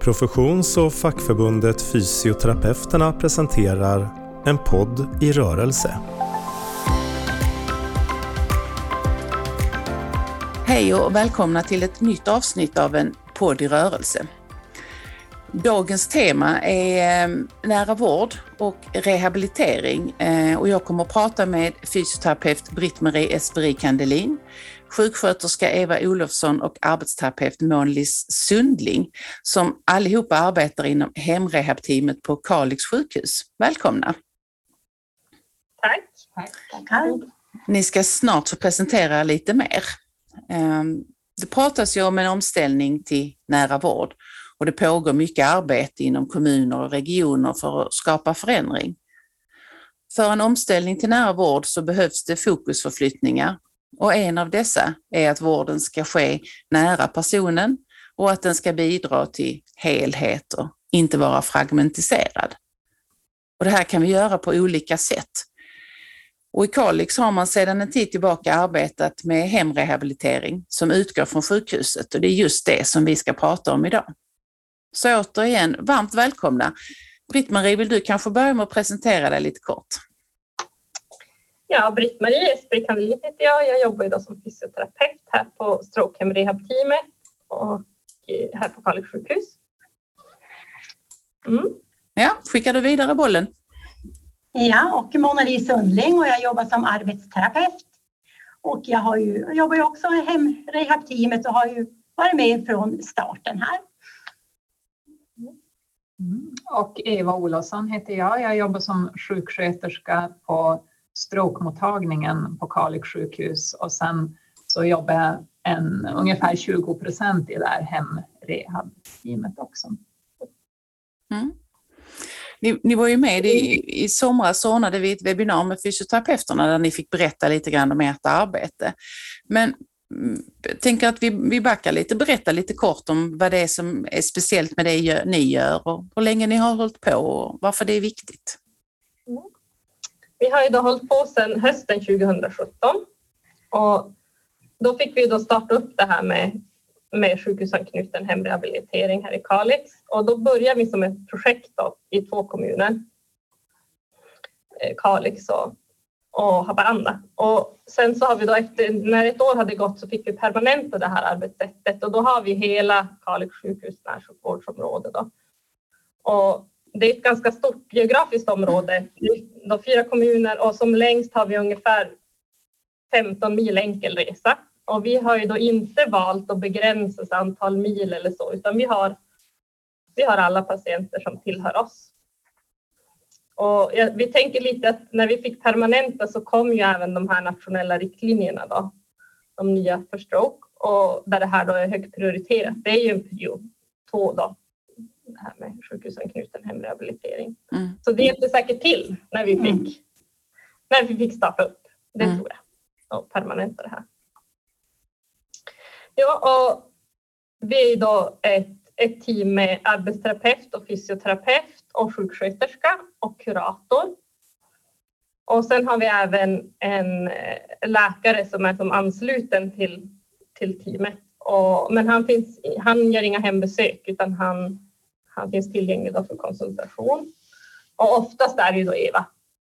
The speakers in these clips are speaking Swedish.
Professions och fackförbundet Fysioterapeuterna presenterar En podd i rörelse. Hej och välkomna till ett nytt avsnitt av En podd i rörelse. Dagens tema är eh, nära vård och rehabilitering eh, och jag kommer att prata med fysioterapeut Britt-Marie Esperi Kandelin, sjuksköterska Eva Olofsson och arbetsterapeut Månlis Sundling som allihopa arbetar inom hemrehabteamet på Kalix sjukhus. Välkomna! Tack! Tack. Ni ska snart få presentera lite mer. Ehm, det pratas ju om en omställning till nära vård och det pågår mycket arbete inom kommuner och regioner för att skapa förändring. För en omställning till nära vård så behövs det fokusförflyttningar och en av dessa är att vården ska ske nära personen och att den ska bidra till helhet och inte vara fragmentiserad. Och det här kan vi göra på olika sätt. Och I Kalix har man sedan en tid tillbaka arbetat med hemrehabilitering som utgår från sjukhuset och det är just det som vi ska prata om idag. Så återigen, varmt välkomna. Britt-Marie, vill du kanske börja med att presentera dig lite kort? Ja, Britt-Marie Esberg Kandelin heter jag. Jag jobbar idag som fysioterapeut här på Strokehem Rehab-teamet och här på Kalix sjukhus. Mm. Ja, skickar du vidare bollen? Ja, och Mona-Li Sundling och jag jobbar som arbetsterapeut. Och jag, har ju, jag jobbar ju också i hemrehabteamet och har ju varit med från starten här. Mm. Och Eva Olofsson heter jag. Jag jobbar som sjuksköterska på strokemottagningen på Kalix sjukhus och sen så jobbar jag en, ungefär 20 procent i det här hemrehabteamet också. Mm. Ni, ni, var ju med i, i somras ordnade vi ett webbinar med fysioterapeuterna där ni fick berätta lite grann om ert arbete. Men jag tänker att vi, vi backar lite, berätta lite kort om vad det är som är speciellt med det ni gör och hur länge ni har hållit på och varför det är viktigt. Vi har ju då hållit på sedan hösten 2017 och då fick vi då starta upp det här med, med sjukhusanknuten hemrehabilitering här i Kalix och då började vi som ett projekt då, i två kommuner. Eh, Kalix och, och Haparanda. Och sen så har vi då efter, när ett år hade gått så fick vi permanenta det här arbetssättet och då har vi hela Kalix sjukhus närsjukvårdsområde då. Och det är ett ganska stort geografiskt område, de fyra kommuner och som längst har vi ungefär 15 mil enkel resa. Och vi har ju då inte valt att begränsa antal mil eller så, utan vi har, vi har alla patienter som tillhör oss. Och vi tänker lite att när vi fick permanenta så kom ju även de här nationella riktlinjerna då, de nya för stroke och där det här då är högt prioriterat. Det är ju en period två då, det här med sjukhusanknuten hemrehabilitering. Mm. Så det hjälpte säkert till när vi fick, mm. när vi fick starta upp. Det mm. tror jag. Och permanenta det här. Ja, och vi är då ett, ett team med arbetsterapeut och fysioterapeut och sjuksköterska och kurator. Och sen har vi även en eh, läkare som är som ansluten till, till teamet. Och, men han, finns, han gör inga hembesök utan han han finns tillgänglig för konsultation. Och oftast är det ju då Eva.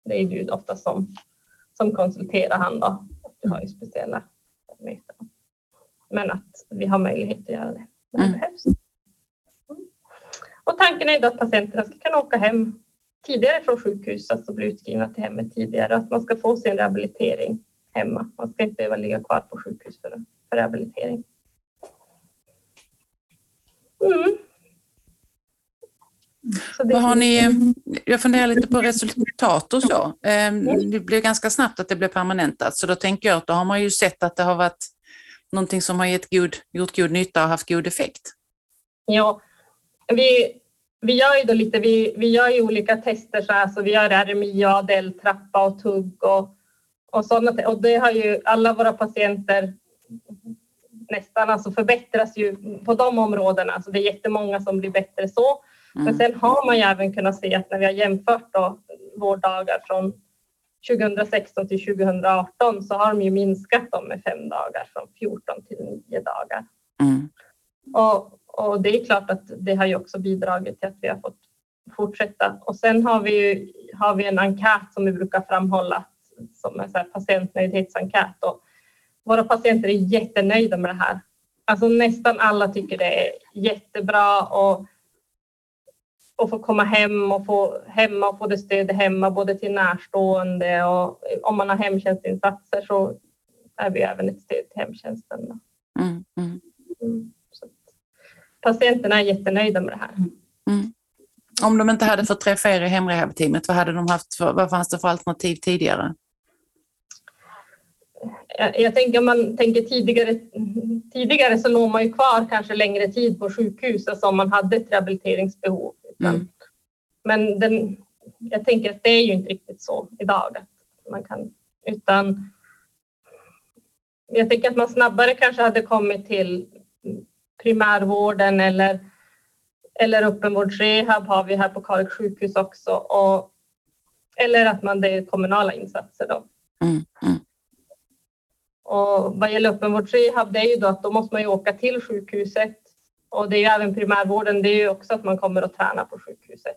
Det är du oftast som, som konsulterar han då. Du har ju speciella möten. Men att vi har möjlighet att göra det när det mm. behövs. Och tanken är att patienterna ska kunna åka hem tidigare från sjukhuset och alltså bli utskrivna till hemmet tidigare. Att man ska få sin rehabilitering hemma. Man ska inte behöva ligga kvar på sjukhus för, för rehabilitering. Mm. Vad har ni, jag funderar lite på resultat och så. Ehm, det blev ganska snabbt att det blev permanentat, så då tänker jag att då har man ju sett att det har varit någonting som har gett god, gjort god nytta och haft god effekt. Ja, vi, vi gör ju då lite, vi, vi gör ju olika tester så här, så vi gör RMI, ADL, trappa och tugg och, och sådana. Och det har ju alla våra patienter nästan alltså förbättras ju på de områdena. Så det är jättemånga som blir bättre så. Men mm. sen har man ju även kunnat se att när vi har jämfört då vårddagar från 2016 till 2018 så har de ju minskat dem med fem dagar från 14 till 9 dagar. Mm. Och, och det är klart att det har ju också bidragit till att vi har fått fortsätta. Och sen har vi, ju, har vi en enkät som vi brukar framhålla som är så patientnöjdhetsenkät. Och våra patienter är jättenöjda med det här. Alltså nästan alla tycker det är jättebra och, och få komma hem och få hemma och få det stöd hemma både till närstående och om man har hemtjänstinsatser så är vi även ett stöd till hemtjänsten. Mm, mm. Mm, patienterna är jättenöjda med det här. Mm. Om de inte hade fått träffa er i hemrehabteamet, vad, hade de haft för, vad fanns det för alternativ tidigare? Jag, jag tänker om man tänker tidigare, tidigare så låg man ju kvar kanske längre tid på sjukhus, alltså om man hade ett rehabiliteringsbehov. Mm. Men den, jag tänker att det är ju inte riktigt så idag. Att man kan, utan jag tänker att man snabbare kanske hade kommit till primärvården eller, eller öppenvårdsrehab har vi här på Kalix sjukhus också. Och, eller att man det är kommunala insatser då. Mm, mm. Och vad gäller öppenvårdsrehab, det är ju då att då måste man ju åka till sjukhuset. Och det är ju även primärvården, det är ju också att man kommer att träna på sjukhuset.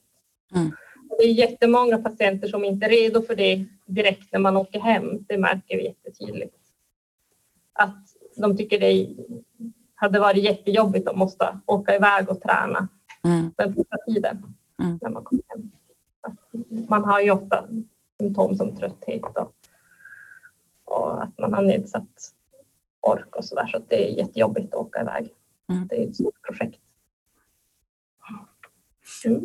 Mm. Det är jättemånga patienter som inte är redo för det direkt när man åker hem. Det märker vi jättetydligt. Att de tycker det hade varit jättejobbigt att måste åka iväg och träna mm. den första tiden mm. när man kommer hem. Man har ju ofta symptom som trötthet och, och att man har nedsatt ork och så där så det är jättejobbigt att åka iväg. Mm. Det är ett stort projekt. Mm.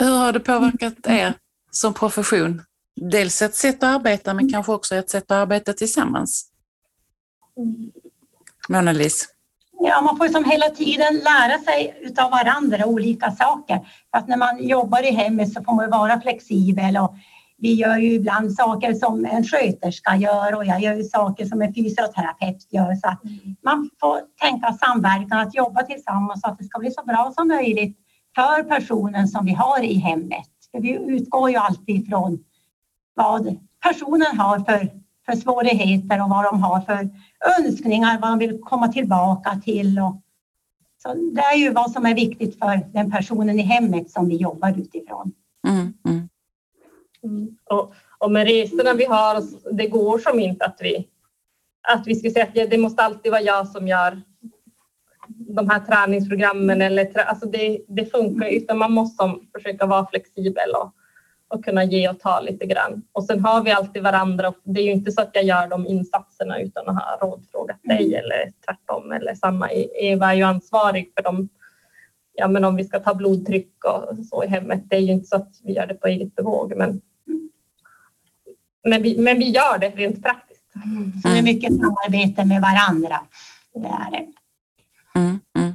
Hur har det påverkat er som profession? Dels ett sätt att arbeta men kanske också ett sätt att arbeta tillsammans? Mm. Mona-Lis? Ja, man får som hela tiden lära sig utav varandra olika saker. Att när man jobbar i hemmet så får man vara flexibel och vi gör ju ibland saker som en sköterska gör och jag gör ju saker som en fysioterapeut gör. Så att man får tänka samverkan, att jobba tillsammans så att det ska bli så bra som möjligt för personen som vi har i hemmet. För vi utgår ju alltid ifrån vad personen har för, för svårigheter och vad de har för önskningar, vad de vill komma tillbaka till. Och, så det är ju vad som är viktigt för den personen i hemmet som vi jobbar utifrån. Mm, mm. Mm. Och, och med resorna vi har, det går som inte att vi, att vi ska säga att det måste alltid vara jag som gör de här träningsprogrammen eller alltså det, det funkar utan man måste försöka vara flexibel och, och kunna ge och ta lite grann. Och sen har vi alltid varandra och det är ju inte så att jag gör de insatserna utan att ha rådfrågat dig mm. eller tvärtom eller samma. Eva är ju ansvarig för dem. Ja, men om vi ska ta blodtryck och så i hemmet, det är ju inte så att vi gör det på eget bevåg, men men vi, men vi gör det rent praktiskt. Så det är mycket samarbete med varandra. Det är det. Mm, mm.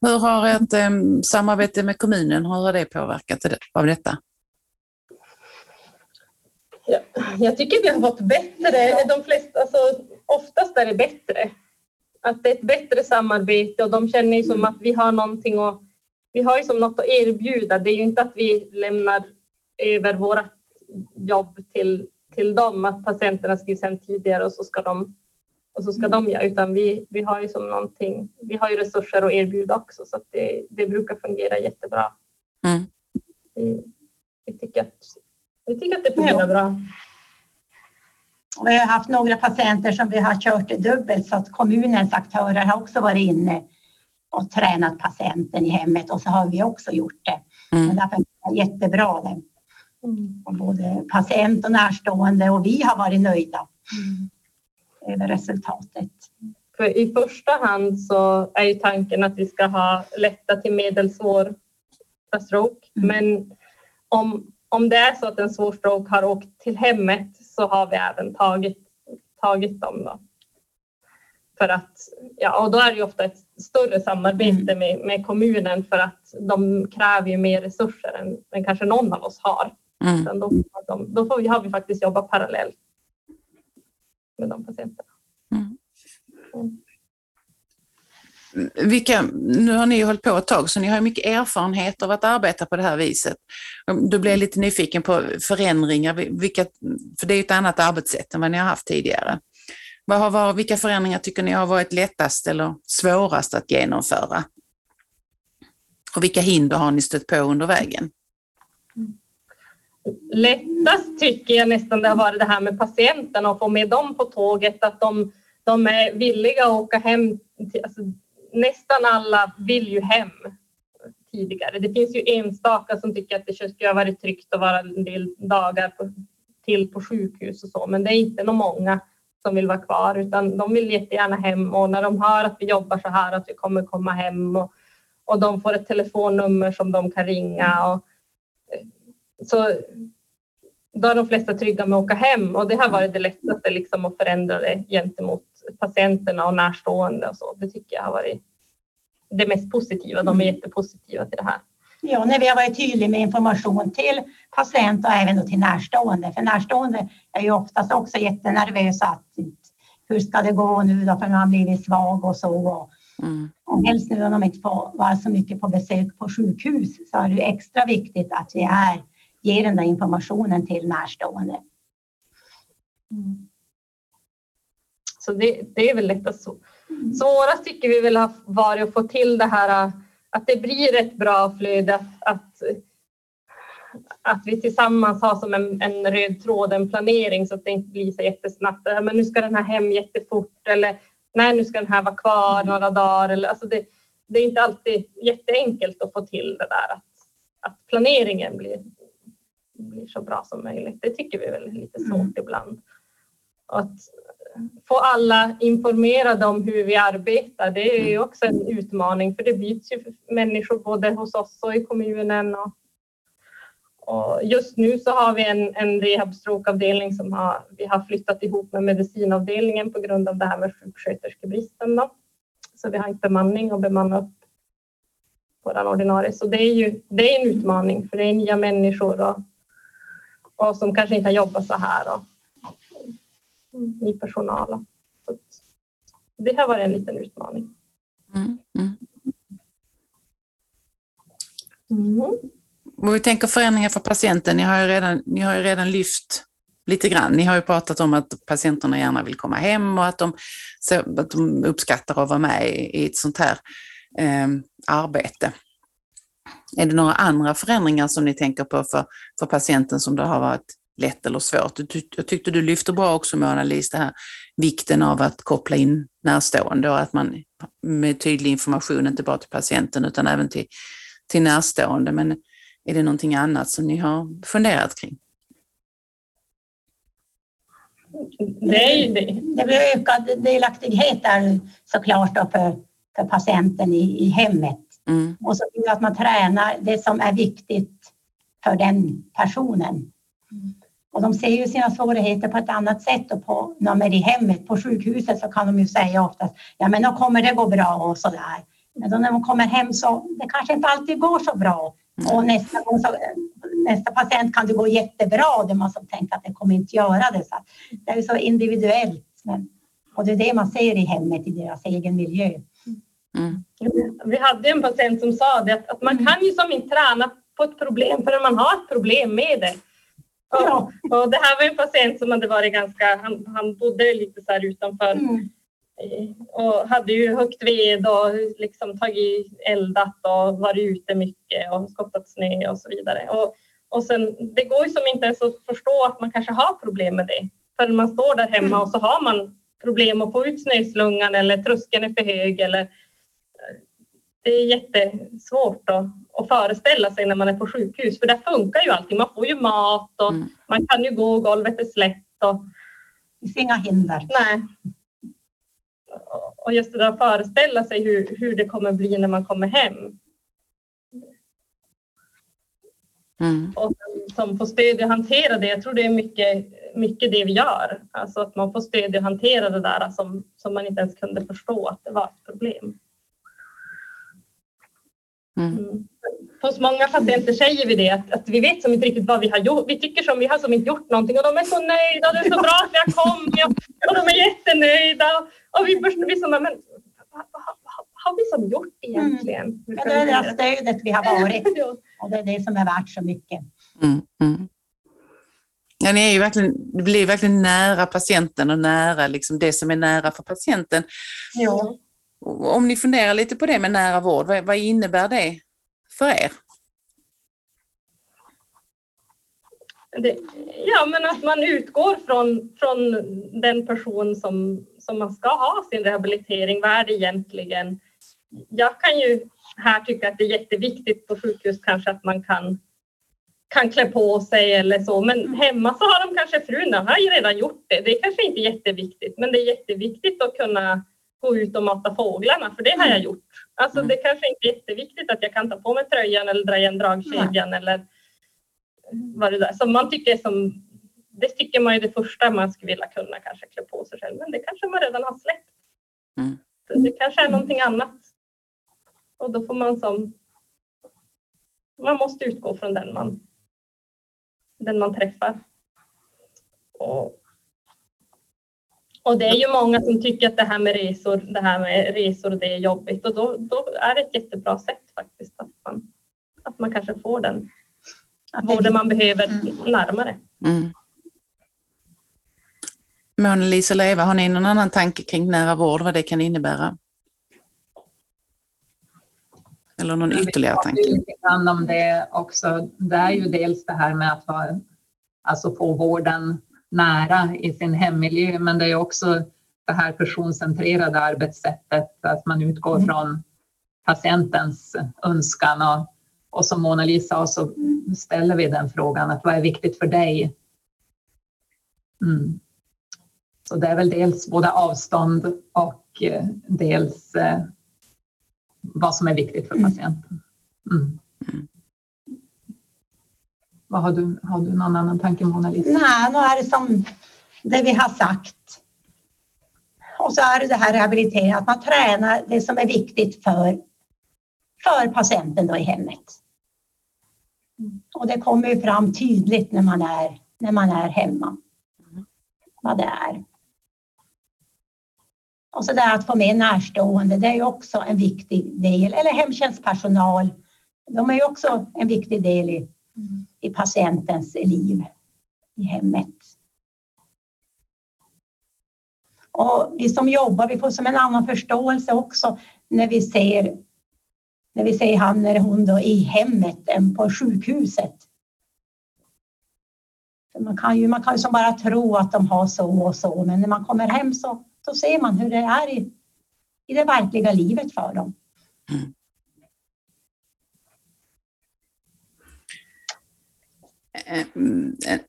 Hur har ett um, samarbete med kommunen, hur har det påverkat av detta? Ja, jag tycker vi har fått bättre, de flesta, alltså, oftast är det bättre. Att det är ett bättre samarbete och de känner ju som att vi har någonting och vi har ju som något att erbjuda. Det är ju inte att vi lämnar över vårt jobb till, till dem, att patienterna skrivs hem tidigare och så ska de och så ska de göra, utan vi, vi har ju som någonting, vi har ju resurser att erbjuda också så att det, det brukar fungera jättebra. Mm. Vi, vi, tycker att, vi tycker att det fungerar bra. Vi har haft några patienter som vi har kört dubbelt så att kommunens aktörer har också varit inne och tränat patienten i hemmet och så har vi också gjort det. Mm. därför är det jättebra. Det. Och både patient och närstående och vi har varit nöjda mm. över resultatet. För I första hand så är ju tanken att vi ska ha lätta till medelsvår stroke. Mm. Men om, om det är så att en svår stroke har åkt till hemmet så har vi även tagit, tagit dem. Då. För att, ja, och då är det ju ofta ett större samarbete mm. med, med kommunen för att de kräver ju mer resurser än, än kanske någon av oss har. Mm. Då, de, då får vi, har vi faktiskt jobbat parallellt med de patienterna. Mm. Mm. Vilka, nu har ni hållit på ett tag så ni har mycket erfarenhet av att arbeta på det här viset. Du blir lite nyfiken på förändringar, vilka, för det är ett annat arbetssätt än vad ni har haft tidigare. Vad har, varit- vilka förändringar tycker ni har varit lättast eller svårast att genomföra? Och vilka hinder har ni stött på under vägen? Lättast tycker jag nästan det har varit det här med patienterna och få med dem på tåget, att de, de är villiga att åka hem. Till, alltså, nästan alla vill ju hem tidigare. Det finns ju enstaka som tycker att det skulle ha varit tryggt att vara en del dagar på, till på sjukhus och så, men det är inte nog många som vill vara kvar utan de vill jättegärna hem och när de hör att vi jobbar så här att vi kommer komma hem och, och de får ett telefonnummer som de kan ringa och så då är de flesta trygga med att åka hem och det har varit det lättaste liksom att förändra det gentemot patienterna och närstående och så. Det tycker jag har varit det mest positiva. De är jättepositiva till det här. Ja, när vi har varit tydliga med information till patient och även då till närstående. För närstående är ju oftast också jättenervösa. Att, hur ska det gå nu då för man har blivit svag och så. Och, Mm. och helst nu när de inte får vara så mycket på besök på sjukhus så är det extra viktigt att vi är, ger den där informationen till närstående. Så det, det är väl lättast så. Svårast tycker vi väl har varit att få till det här att det blir ett bra flöde, att, att, att vi tillsammans har som en, en röd tråd, en planering så att det inte blir så jättesnabbt. Men nu ska den här hem jättefort eller nej, nu ska den här vara kvar några dagar. Eller, alltså det, det är inte alltid jätteenkelt att få till det där att, att planeringen blir, blir så bra som möjligt. Det tycker vi väl är lite svårt Mm. ibland. Att få alla informerade om hur vi arbetar, det är ju också en utmaning för det byts ju människor både hos oss och i kommunen. Och, och just nu så har vi en, en rehabstrokeavdelning som har, vi har flyttat ihop med medicinavdelningen på grund av det här med sjuksköterskebristen. Då. Så vi har inte bemanning och bemanna upp vår ordinarie. Så det är ju det är en utmaning för det är nya människor och, och som kanske inte har jobbat så här. Och, ny personal. Så att det har varit en liten utmaning. Mm. Mm. Mm. Och vi tänker förändringar för patienten. Ni har, ju redan, ni har ju redan lyft lite grann. Ni har ju pratat om att patienterna gärna vill komma hem och att de, så, att de uppskattar att vara med i, i ett sånt här eh, arbete. Är det några andra förändringar som ni tänker på för, för patienten som det har varit lätt eller svårt? Jag tyckte du lyfte bra också Mona Lis, det här vikten av att koppla in närstående och att man med tydlig information, inte bara till patienten utan även till, till närstående. Men är det någonting annat som ni har funderat kring? Det är. Det blir ökad delaktighet där såklart då för, för patienten i, i hemmet. Mm. Och så jag att man tränar det som är viktigt för den personen. Och de ser ju sina svårigheter på ett annat sätt och på, när de är i hemmet. På sjukhuset så kan de ju säga oftast, ja men då kommer det gå bra och sådär. Men då när de kommer hem så det kanske inte alltid går så bra. Och nästa, gång så, nästa patient kan det gå jättebra. Det man som tänker att det kommer inte göra det. Så det är ju så individuellt. Men, och det är det man ser i hemmet, i deras egen miljö. Mm. Vi hade en patient som sa det att, man kan ju som inte träna på ett problem förrän man har ett problem med det. Och, Ja. och det här var en patient som hade varit ganska, han, han bodde lite så här utanför Mm. eh, och hade ju högt ved och liksom tagit eldat och varit ute mycket och skottat snö och så vidare. Och, och sen, det går ju som inte ens att förstå att man kanske har problem med det förrän man står där hemma och så har man problem att få ut snöslungan eller tröskeln är för hög eller det är jättesvårt att, att föreställa sig när man är på sjukhus för där funkar ju allting. Man får ju mat och Mm. man kan ju gå och golvet är slätt och Det finns inga hinder. nej. Och just det där att föreställa sig hur, hur det kommer bli när man kommer hem Mm. och som får stöd att hantera det. Jag tror det är mycket, mycket det vi gör. Alltså att man får stöd att hantera det där som, som man inte ens kunde förstå att det var ett problem. Mm. Mm. Hos många patienter säger vi det, att, att vi vet som inte riktigt vad vi har gjort. Vi tycker som vi har som inte gjort någonting och de är så nöjda. Det är så bra att vi har kommit och, och de är jättenöjda. Och vi först vi som, men vad, vad, vad har vi som gjort egentligen? Men kan det är vi det här stödet vi har varit Ja. och det är det som är värt så mycket. Mm. Mm. Ja, ni är ju verkligen, det blir verkligen nära patienten och nära liksom det som är nära för patienten. Ja. Om ni funderar lite på det med nära vård, vad, vad innebär det för er? Det, ja, men att man utgår från, från den person som, som man ska ha sin rehabilitering. Vad är det egentligen? Jag kan ju här tycka att det är jätteviktigt på sjukhus kanske att man kan, kan klä på sig eller så. Men hemma så har de kanske frun, har ju redan gjort det. Det är kanske inte jätteviktigt, men det är jätteviktigt att kunna gå ut och mata fåglarna, för det har jag gjort. Alltså Mm. det kanske inte är jätteviktigt att jag kan ta på mig tröjan eller dra igen dragkedjan eller vad det där som man tycker som det tycker man är det första man skulle vilja kunna kanske klä på sig själv, men det kanske man redan har släppt. Mm. Det kanske är någonting annat. Och då får man som man måste utgå från den man den man träffar. Och, och det är ju många som tycker att det här med resor, det här med resor, det är jobbigt och då, då är det ett jättebra sätt faktiskt att man, att man kanske får den vården man behöver Mm. närmare. Mm. Mona-Lisa eller Eva, har ni någon annan tanke kring nära vård, vad det kan innebära? Eller någon ytterligare tanke? lite grann om det också. Det är ju dels det här med att vara, alltså få vården nära i sin hemmiljö, men det är också det här personcentrerade arbetssättet, att man utgår Mm. från patientens önskan och, och som Mona-Lisa sa så ställer vi den frågan att vad är viktigt för dig? Mm. Så det är väl dels både avstånd och eh, dels eh, vad som är viktigt för Mm. patienten. Mm. Mm. Vad har, du, har du någon annan tanke Mona-Lisa? Nej, nu är det som det vi har sagt. Och så är det det här rehabilitering, att man tränar det som är viktigt för, för patienten då i hemmet. Och det kommer ju fram tydligt när man är, när man är hemma. Vad det är. Och så det här att få med närstående, det är ju också en viktig del. Eller hemtjänstpersonal. De är ju också en viktig del i, i patientens liv i hemmet. Och vi som jobbar, vi får som en annan förståelse också när vi ser när vi ser han eller hon då i hemmet än på sjukhuset. För Man kan ju man kan ju som bara tro att de har så och så, men när man kommer hem så, så ser man hur det är i, i det verkliga livet för dem. Mm,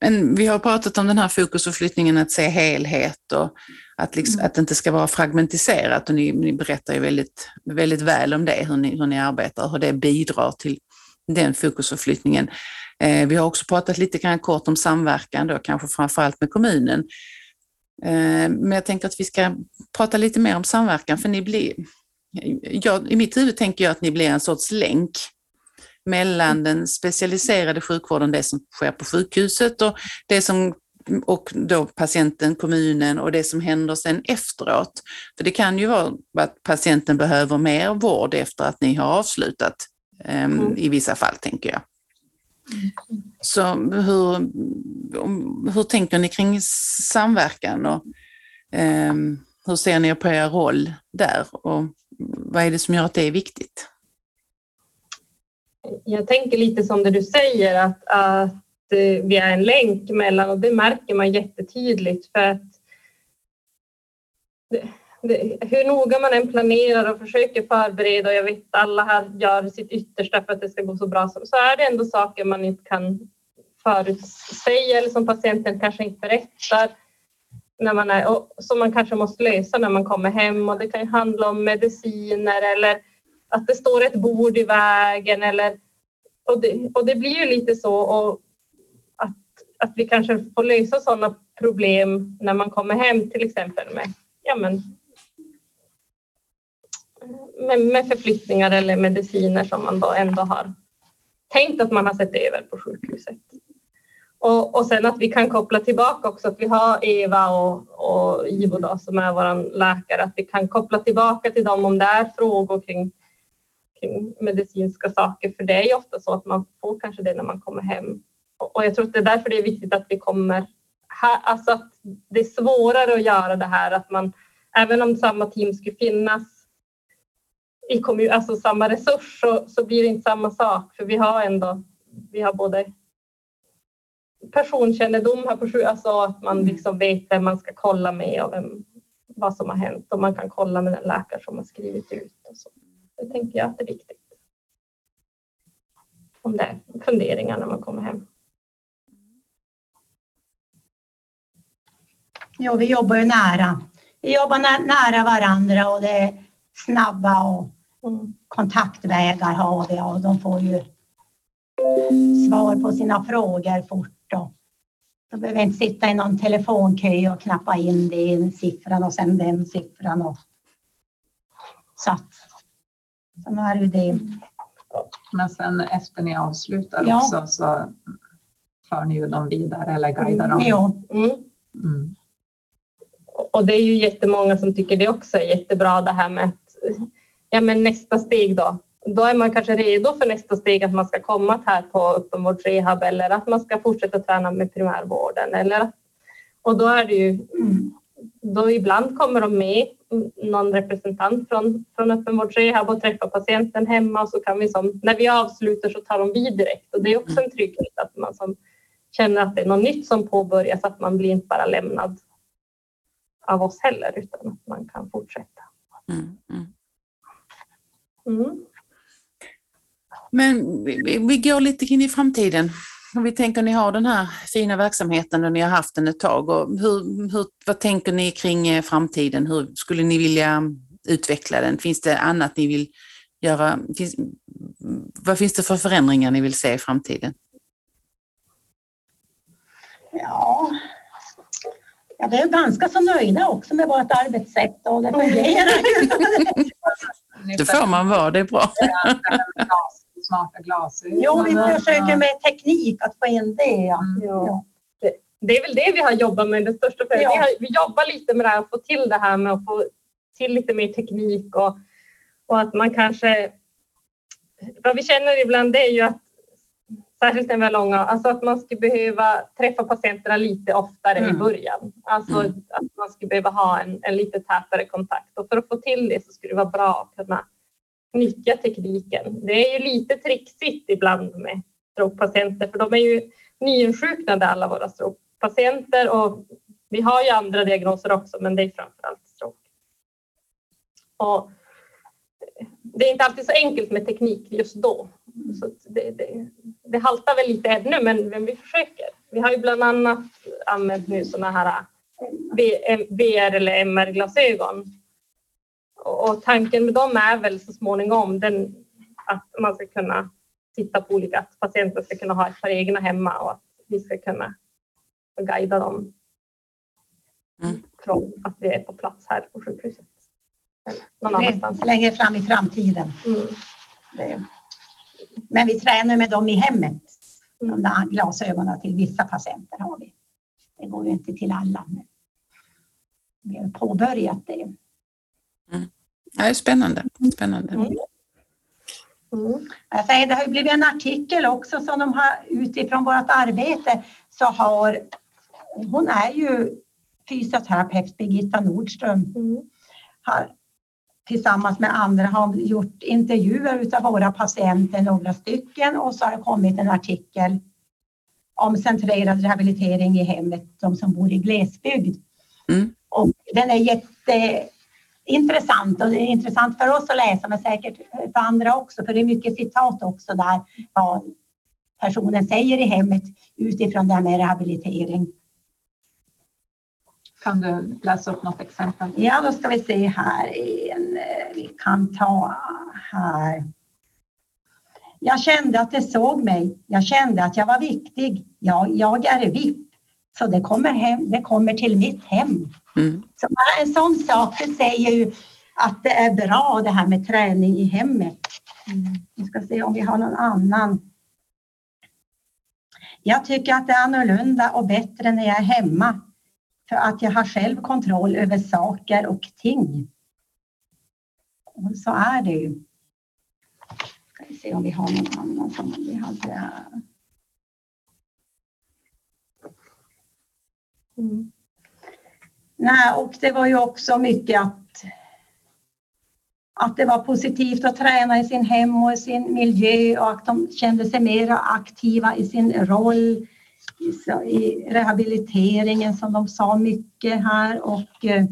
Men vi har pratat om den här fokusförflyttningen, att se helhet och att, liksom, Mm. att det inte ska vara fragmentiserat. Och ni, ni berättar ju väldigt, väldigt väl om det, hur ni, hur ni arbetar och hur det bidrar till den fokusförflyttningen. Eh, vi har också pratat lite grann kort om samverkan, då, kanske framförallt med kommunen. Eh, men jag tänker att vi ska prata lite mer om samverkan, för ni blir... Jag, I mitt huvud tänker jag att ni blir en sorts länk mellan den specialiserade sjukvården, det som sker på sjukhuset och det som och då patienten, kommunen och det som händer sen efteråt. För det kan ju vara att patienten behöver mer vård efter att ni har avslutat ehm, Mm. i vissa fall, tänker jag. Så hur, hur tänker ni kring samverkan och ehm, hur ser ni på er roll där och vad är det som gör att det är viktigt? Jag tänker lite som det du säger att, att eh, vi är en länk mellan och det märker man jättetydligt för att det, det, hur noga man än planerar och försöker förbereda och jag vet alla här gör sitt yttersta för att det ska gå så bra så, så är det ändå saker man inte kan förutsäga eller som patienten kanske inte berättar när man är, och som man kanske måste lösa när man kommer hem och det kan ju handla om mediciner eller att det står ett bord i vägen eller och det, och det blir ju lite så och att, att vi kanske får lösa sådana problem när man kommer hem till exempel med, ja men, med, med förflyttningar eller mediciner som man då ändå har tänkt att man har sett över på sjukhuset. Och, och sen att vi kan koppla tillbaka också att vi har Eva och, och Ivo då, som är vår läkare, att vi kan koppla tillbaka till dem om det är frågor kring kring medicinska saker, för det är ju ofta så att man får kanske det när man kommer hem Och jag tror att det är därför det är viktigt att vi kommer här, alltså att det är svårare att göra det här att man, även om samma team skulle finnas i kommun, alltså samma resurs så, så blir det inte samma sak för vi har ändå, vi har både personkännedom här på alltså att man liksom vet vem man ska kolla med och vem, vad som har hänt och man kan kolla med den läkare som har skrivit ut. Och så. Det tänker jag att det är viktigt. Om det, funderingar när man kommer hem. Jo, vi jobbar ju nära. Vi jobbar nära varandra och det är snabba och mm. kontaktvägar har vi och de får ju svar på sina frågor fort. Och de behöver inte sitta i någon telefonkö och knappa in den siffran och sen den siffran. Och... Så att, så är det det. Men sen efter ni avslutar ja. också så för ni ju dem vidare eller guidar dem? Ja. Mm. Mm. Och det är ju jättemånga som tycker det också är jättebra det här med att ja, men nästa steg då. Då är man kanske redo för nästa steg att man ska komma här på öppenvårdsrehab eller att man ska fortsätta träna med primärvården. Eller, och då är det ju, då ibland kommer de med någon representant från, från öppenvårdsrehab och träffar patienten hemma och så kan vi som, när vi avslutar så tar de vid direkt och det är också en trygghet att man som känner att det är något nytt som påbörjas, att man blir inte bara lämnad av oss heller utan att man kan fortsätta. Mm, mm. Mm. Men vi, vi, går lite in i framtiden. Om vi tänker ni har den här fina verksamheten och ni har haft den ett tag. Och hur, hur, vad tänker ni kring eh, framtiden? Hur skulle ni vilja utveckla den? Finns det annat ni vill göra? Finns, vad finns det för förändringar ni vill se i framtiden? Ja, ja vi är ganska så nöjda också med vårt arbetssätt och det fungerar. det får man vara, det är bra smarta glasögon. Jo, vi försöker med teknik att få in det. Ja. Mm. ja. Det, det, är väl det vi har jobbat med, det största ja. vi, har, vi jobbar lite med det här, att få till det här med att få till lite mer teknik och, och att man kanske... Vad vi känner ibland det är ju att särskilt när vi har långa, alltså att man skulle behöva träffa patienterna lite oftare mm. i början. Alltså mm. att man skulle behöva ha en, en lite tätare kontakt och för att få till det så skulle det vara bra att kunna nyttja tekniken. Det är ju lite trixigt ibland med strokepatienter för de är ju nyinsjuknade alla våra strokepatienter och vi har ju andra diagnoser också men det är framför allt stroke. Och det är inte alltid så enkelt med teknik just då. Så det, det, det haltar väl lite ännu men, men vi försöker. Vi har ju bland annat använt nu sådana här VR eller MR-glasögon och tanken med dem är väl så småningom den, att man ska kunna titta på olika, att patienter ska kunna ha ett par egna hemma och att vi ska kunna guida dem mm. från att vi är på plats här på sjukhuset. Längre fram i framtiden. Mm. Men vi tränar med dem i hemmet. Mm. De där glasögonen till vissa patienter har vi. Det går ju inte till alla. Men vi har påbörjat det. Mm. Ja, det är spännande. spännande. Mm. Mm. Jag säger, det har blivit en artikel också som de har utifrån vårt arbete så har hon är ju fysioterapeut Birgitta Nordström. Mm. Har, tillsammans med andra har gjort intervjuer av våra patienter, några stycken och så har det kommit en artikel om centrerad rehabilitering i hemmet, de som bor i glesbygd. Mm. Och den är jätte intressant och det är intressant för oss att läsa men säkert för andra också för det är mycket citat också där vad personen säger i hemmet utifrån det här med rehabilitering. Kan du läsa upp något exempel? Ja, då ska vi se här. En, vi kan ta här. Jag kände att det såg mig. Jag kände att jag var viktig. Ja, jag är VIP, så det kommer, hem, det kommer till mitt hem. Mm. Så bara en sån sak det säger ju att det är bra det här med träning i hemmet. Mm. Vi ska se om vi har någon annan. Jag tycker att det är annorlunda och bättre när jag är hemma för att jag har själv kontroll över saker och ting. Och så är det ju. Ska vi se om vi har någon annan som vi hade. Mm. Nej, och det var ju också mycket att att det var positivt att träna i sin hem och i sin miljö och att de kände sig mer aktiva i sin roll i rehabiliteringen som de sa mycket här och eh,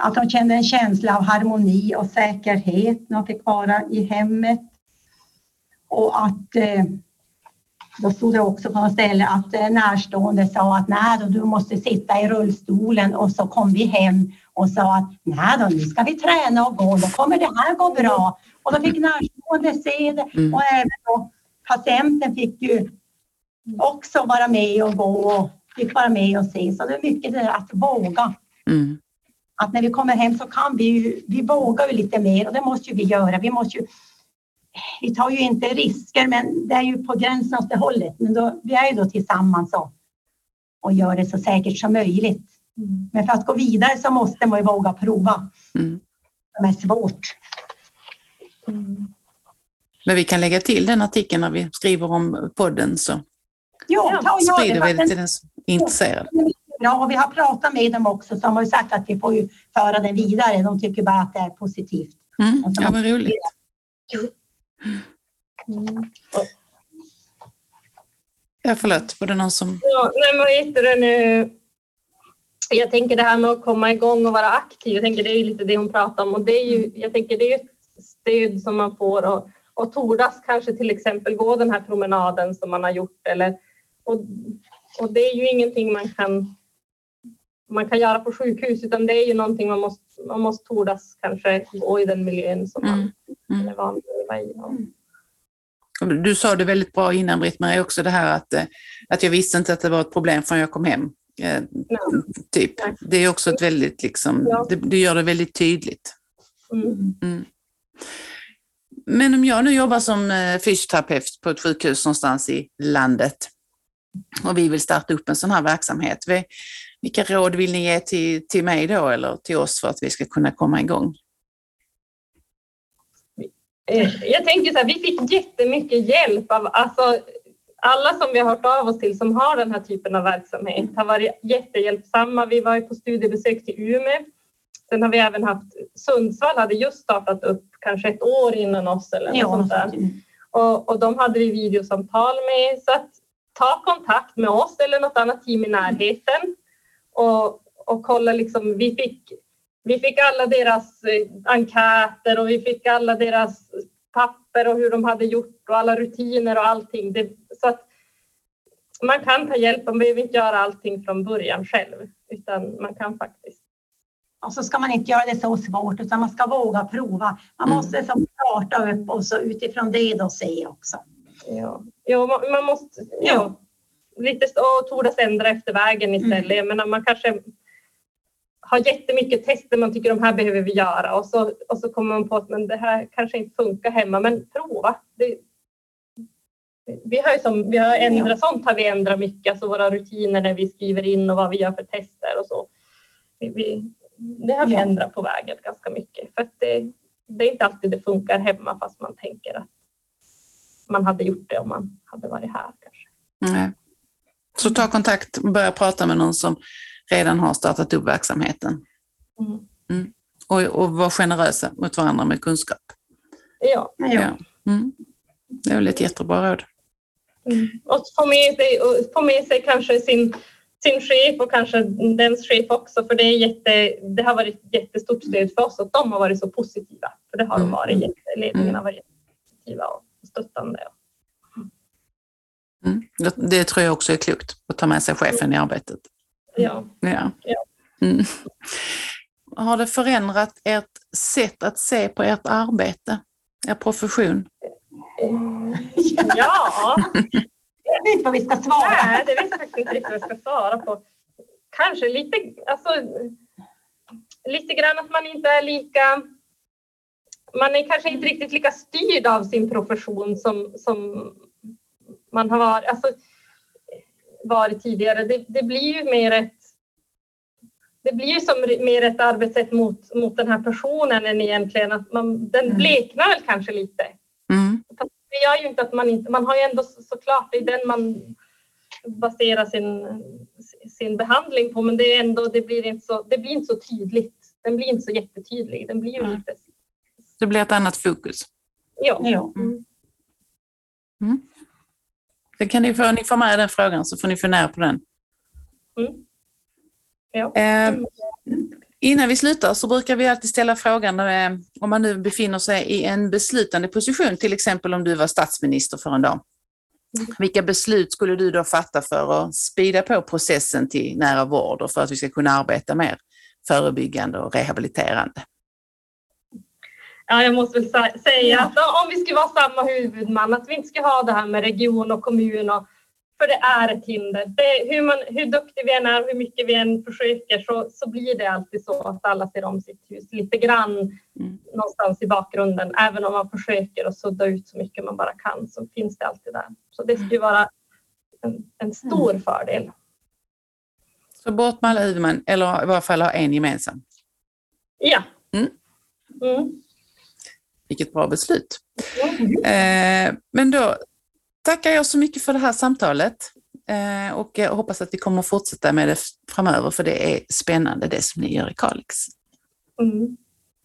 att de kände en känsla av harmoni och säkerhet när de fick vara i hemmet. Och att eh, då stod det också på något ställe att eh, närstående sa att nej då, du måste sitta i rullstolen och så kom vi hem och sa att nej då, nu ska vi träna och gå, då kommer det här gå bra. Och då fick närstående se det Mm. och även då patienten fick ju också vara med och gå och fick vara med och se. Så det är mycket det där att våga. Mm. Att när vi kommer hem så kan vi ju, vi vågar ju lite mer och det måste vi göra. Vi måste ju, vi tar ju inte risker men det är ju på gränsen åt det hållet. Men då, vi är ju då tillsammans och, och gör det så säkert som möjligt. Mm. Men för att gå vidare så måste man ju våga prova. Mm. Det är svårt. Mm. Men vi kan lägga till den artikeln när vi skriver om podden så Ja, ta och sprider det. vi det till den som är intresserad. Bra, och vi har pratat med dem också så de har ju sagt att vi får ju föra den vidare. De tycker bara att det är positivt. Mm. Ja, vad roligt. Mm. Ja, förlåt, var det någon som... Ja, nej, men heter det nu? Jag tänker det här med att komma igång och vara aktiv. Jag tänker det är ju lite det hon pratar om och det är ju, jag tänker det är ett stöd som man får och, och tordas kanske till exempel gå den här promenaden som man har gjort eller och, och det är ju ingenting man kan man kan göra på sjukhus utan det är ju någonting man måste, man måste tordas kanske gå i den miljön som man Mm. Mm. är van vid att leva i. Ja. Och Du sa det väldigt bra innan Britt-Marie också det här att, eh, att jag visste inte att det var ett problem förrän jag kom hem. Eh. Typ. Nej. Det är också ett väldigt, liksom, Ja. det, det gör det väldigt tydligt. Mm. Mm. Men om jag nu jobbar som eh, fysioterapeut på ett sjukhus någonstans i landet och vi vill starta upp en sån här verksamhet, vi- vilka råd vill ni ge till, till mig då eller till oss för att vi ska kunna komma igång? Eh, Jag tänker så här, vi fick jättemycket hjälp av alltså, alla som vi har hört av oss till som har den här typen av verksamhet har varit jättehjälpsamma. Vi var på studiebesök till Umeå. Sen har vi även haft Sundsvall hade just startat upp kanske ett år innan oss eller något Ja, sånt där. Och, och de hade vi videosamtal med. Så att ta kontakt med oss eller något annat team i närheten och, och kolla liksom. Vi fick, vi fick alla deras eh, enkäter och vi fick alla deras papper och hur de hade gjort och alla rutiner och allting. Det, så att man kan ta hjälp, man behöver inte göra allting från början själv utan man kan faktiskt. Och så ska man inte göra det så svårt utan man ska våga prova. Man Mm. måste som starta upp och så utifrån det då se också. Ja, ja man, man måste ja, lite och tordas ändra efter vägen istället. Jag menar, man kanske har jättemycket tester man tycker de här behöver vi göra och så, och så kommer man på att men det här kanske inte funkar hemma, men prova. Det, vi har ju som, vi har ändrat sånt har vi ändrat mycket, alltså våra rutiner när vi skriver in och vad vi gör för tester och så. Vi, vi, det har vi ändrat på vägen ganska mycket. För att det, det är inte alltid det funkar hemma fast man tänker att man hade gjort det om man hade varit här kanske. Nej. Så ta kontakt och börja prata med någon som redan har startat upp verksamheten Mm. och, och var generösa mot varandra med kunskap. Ja, Ja. Mm. Det är väl ett jättebra råd. mm. och få med sig, och få med sig kanske sin, sin chef och kanske dens chef också för det, är jätte, det har varit ett jättestort stöd för oss att de har varit så positiva. För det har de Mm. varit, jätte- ledningen har varit positiva och stöttande. Mm. Det, tror jag också är klokt, att ta med sig chefen i arbetet. Ja. Ja. Ja. Mm. Har det förändrat ert sätt att se på ert arbete, er profession? ja, Jag vet inte vad vi ska svara. nej, det vet jag faktiskt inte riktigt vad jag ska svara på. Kanske lite, alltså, lite grann att man inte är lika man är kanske inte riktigt lika styrd av sin profession som, som man har varit, alltså, varit tidigare. Det, det blir ju mer ett det blir ju som mer ett arbetssätt mot, mot den här personen än egentligen att man, den Mm. bleknar väl kanske lite. Mm. Det gör ju inte att man inte, man har ju ändå så- såklart, det är den man, basera sin, sin behandling på men det, är ändå, det, blir inte så, det blir inte så tydligt. Den blir inte så jättetydlig. Den blir ju Nej. lite... Det blir ett annat fokus. Ja. Ja. Mm. Sen kan ni få, ni får med den frågan så får ni fundera på den. Mm. Ja. Eh, innan vi slutar så brukar vi alltid ställa frågan eh, om man nu befinner sig i en beslutande position, till exempel om du var statsminister för en dag. Vilka beslut skulle du då fatta för att spida på processen till nära vård och för att vi ska kunna arbeta mer förebyggande och rehabiliterande? Ja, jag måste väl sä- säga att om vi skulle vara samma huvudman, att vi inte ska ha det här med region och kommun, och, för det är ett hinder. Det, hur, man, hur duktig vi än är, hur mycket vi än försöker, så, så blir det alltid så att alla ser om sitt hus lite grann Mm. någonstans i bakgrunden. Även om man försöker att sudda ut så mycket man bara kan, så finns det alltid där. Så det skulle vara en, en stor fördel. Så bort med alla huvudmän, eller i varje fall ha en gemensam. Ja. Mm. Mm. Vilket bra beslut. Mm. Eh, men då tackar jag så mycket för det här samtalet eh, och jag hoppas att vi kommer att fortsätta med det framöver för det är spännande det som ni gör i Kalix. Mm.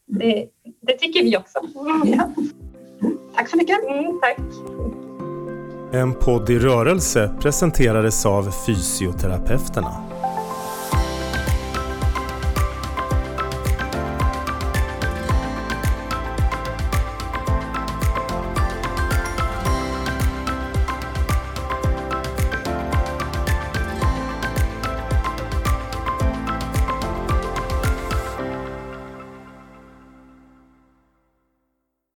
Det, det tycker vi också. Ja. Tack så mycket. Mm, tack. En podd i rörelse presenterades av Fysioterapeuterna.